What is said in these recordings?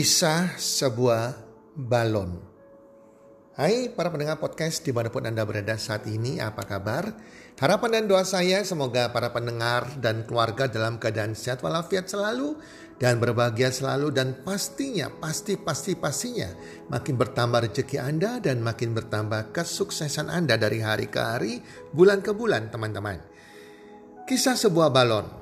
Kisah sebuah balon. Hai para pendengar podcast di mana pun Anda berada saat ini, apa kabar? Harapan dan doa saya semoga para pendengar dan keluarga dalam keadaan sehat walafiat selalu dan berbahagia selalu dan pastinya, pasti, pasti, pastinya makin bertambah rezeki Anda dan makin bertambah kesuksesan Anda dari hari ke hari, bulan ke bulan teman-teman. Kisah sebuah balon.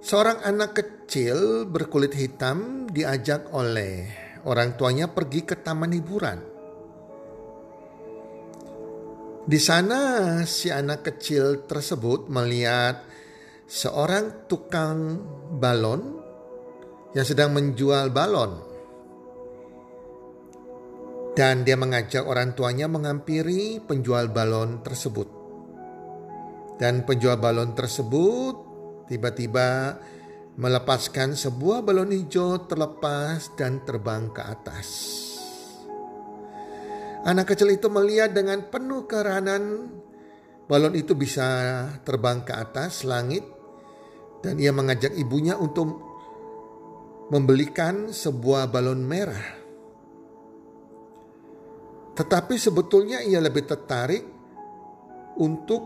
Seorang anak kecil berkulit hitam diajak oleh orang tuanya pergi ke taman hiburan. Di sana si anak kecil tersebut melihat seorang tukang balon yang sedang menjual balon. Dan dia mengajak orang tuanya mengampiri penjual balon tersebut. Dan penjual balon tersebut tiba-tiba melepaskan sebuah balon hijau terlepas dan terbang ke atas. Anak kecil itu melihat dengan penuh keheranan balon itu bisa terbang ke atas langit dan ia mengajak ibunya untuk membelikan sebuah balon merah. Tetapi sebetulnya ia lebih tertarik untuk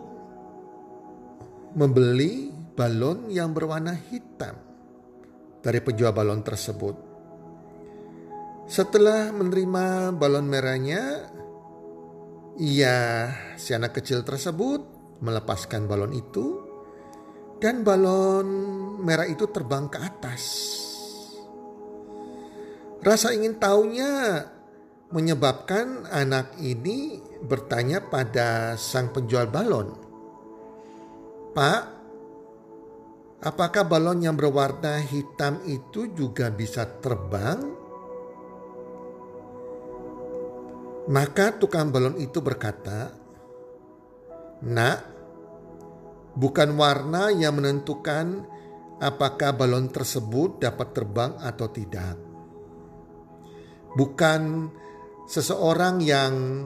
membeli balon yang berwarna hitam dari penjual balon tersebut. Setelah menerima balon merahnya, ia si anak kecil tersebut melepaskan balon itu dan balon merah itu terbang ke atas. Rasa ingin tahunya menyebabkan anak ini bertanya pada sang penjual balon, "Pak, Apakah balon yang berwarna hitam itu juga bisa terbang? Maka tukang balon itu berkata, "Nak, bukan warna yang menentukan apakah balon tersebut dapat terbang atau tidak. Bukan seseorang yang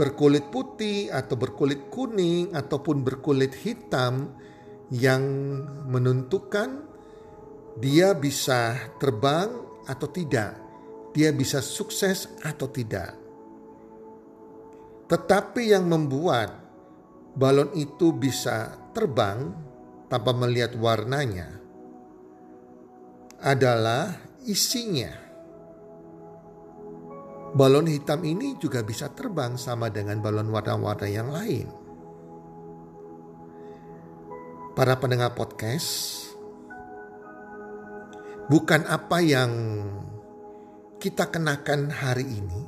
berkulit putih atau berkulit kuning ataupun berkulit hitam." Yang menentukan dia bisa terbang atau tidak, dia bisa sukses atau tidak. Tetapi yang membuat balon itu bisa terbang tanpa melihat warnanya adalah isinya. Balon hitam ini juga bisa terbang sama dengan balon warna-warna yang lain para pendengar podcast, bukan apa yang kita kenakan hari ini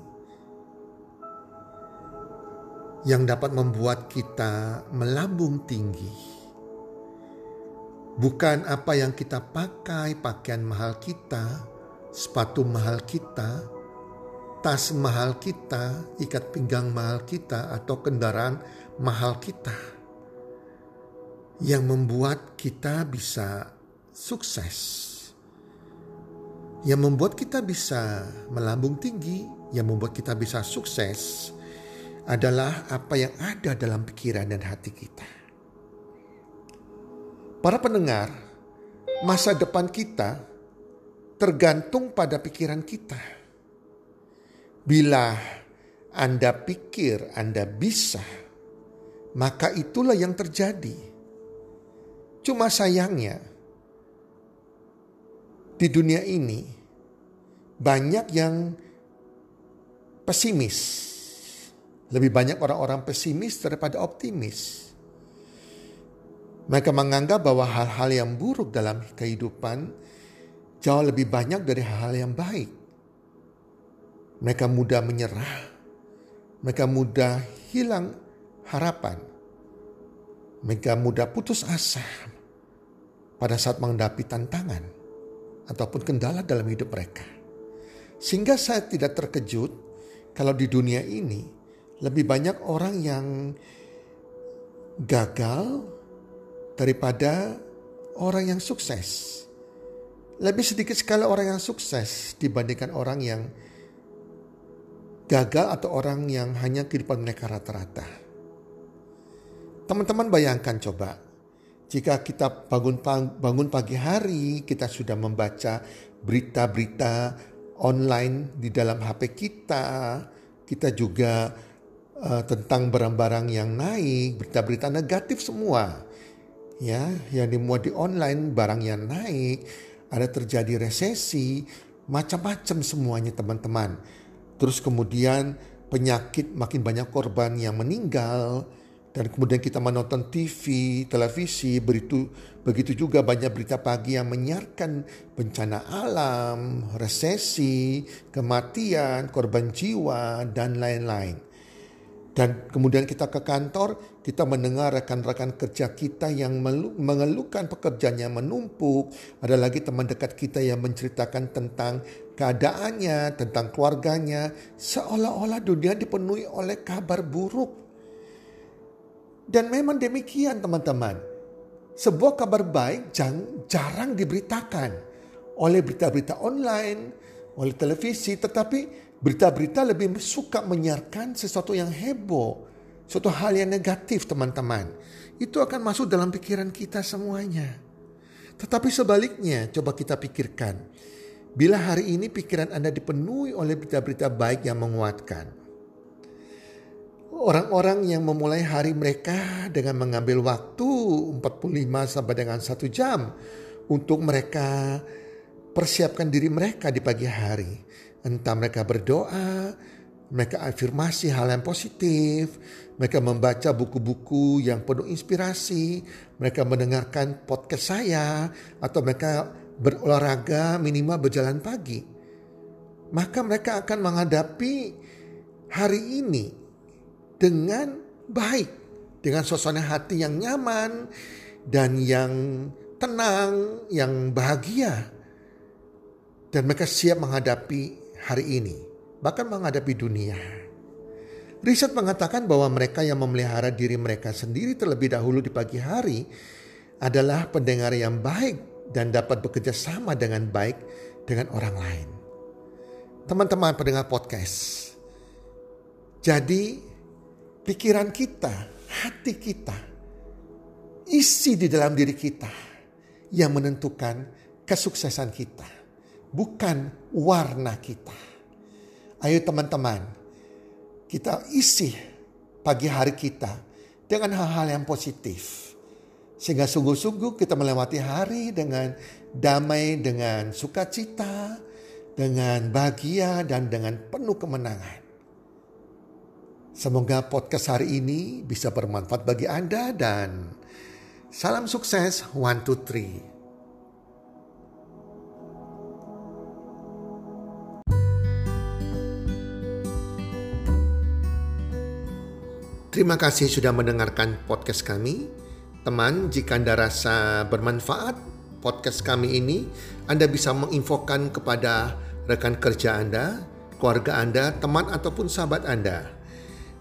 yang dapat membuat kita melambung tinggi. Bukan apa yang kita pakai, pakaian mahal kita, sepatu mahal kita, tas mahal kita, ikat pinggang mahal kita, atau kendaraan mahal kita yang membuat kita bisa sukses, yang membuat kita bisa melambung tinggi, yang membuat kita bisa sukses adalah apa yang ada dalam pikiran dan hati kita. Para pendengar, masa depan kita tergantung pada pikiran kita. Bila Anda pikir Anda bisa maka itulah yang terjadi. Cuma sayangnya, di dunia ini banyak yang pesimis. Lebih banyak orang-orang pesimis daripada optimis. Mereka menganggap bahwa hal-hal yang buruk dalam kehidupan jauh lebih banyak dari hal-hal yang baik. Mereka mudah menyerah. Mereka mudah hilang harapan. Mereka mudah putus asa pada saat menghadapi tantangan ataupun kendala dalam hidup mereka. Sehingga saya tidak terkejut kalau di dunia ini lebih banyak orang yang gagal daripada orang yang sukses. Lebih sedikit sekali orang yang sukses dibandingkan orang yang gagal atau orang yang hanya kehidupan mereka rata-rata. Teman-teman bayangkan coba, jika kita bangun bangun pagi hari, kita sudah membaca berita-berita online di dalam HP kita, kita juga uh, tentang barang-barang yang naik, berita-berita negatif semua. Ya, yang dimuat di online barang yang naik, ada terjadi resesi, macam-macam semuanya teman-teman. Terus kemudian penyakit makin banyak korban yang meninggal, dan kemudian kita menonton TV, televisi, beritu, begitu juga banyak berita pagi yang menyiarkan bencana alam, resesi, kematian, korban jiwa, dan lain-lain. Dan kemudian kita ke kantor, kita mendengar rekan-rekan kerja kita yang mengeluhkan pekerjaannya menumpuk. Ada lagi teman dekat kita yang menceritakan tentang keadaannya, tentang keluarganya. Seolah-olah dunia dipenuhi oleh kabar buruk dan memang demikian teman-teman. Sebuah kabar baik jarang diberitakan oleh berita-berita online, oleh televisi, tetapi berita-berita lebih suka menyiarkan sesuatu yang heboh, suatu hal yang negatif teman-teman. Itu akan masuk dalam pikiran kita semuanya. Tetapi sebaliknya coba kita pikirkan. Bila hari ini pikiran Anda dipenuhi oleh berita-berita baik yang menguatkan, Orang-orang yang memulai hari mereka dengan mengambil waktu 45 sampai dengan satu jam untuk mereka persiapkan diri mereka di pagi hari. Entah mereka berdoa, mereka afirmasi hal yang positif, mereka membaca buku-buku yang penuh inspirasi, mereka mendengarkan podcast saya, atau mereka berolahraga minimal berjalan pagi. Maka mereka akan menghadapi hari ini dengan baik, dengan suasana hati yang nyaman dan yang tenang, yang bahagia. Dan mereka siap menghadapi hari ini, bahkan menghadapi dunia. Riset mengatakan bahwa mereka yang memelihara diri mereka sendiri terlebih dahulu di pagi hari adalah pendengar yang baik dan dapat bekerja sama dengan baik dengan orang lain. Teman-teman pendengar podcast. Jadi pikiran kita, hati kita, isi di dalam diri kita yang menentukan kesuksesan kita, bukan warna kita. Ayo teman-teman, kita isi pagi hari kita dengan hal-hal yang positif. Sehingga sungguh-sungguh kita melewati hari dengan damai, dengan sukacita, dengan bahagia, dan dengan penuh kemenangan. Semoga podcast hari ini bisa bermanfaat bagi Anda dan salam sukses one two three. Terima kasih sudah mendengarkan podcast kami. Teman, jika Anda rasa bermanfaat podcast kami ini, Anda bisa menginfokan kepada rekan kerja Anda, keluarga Anda, teman ataupun sahabat Anda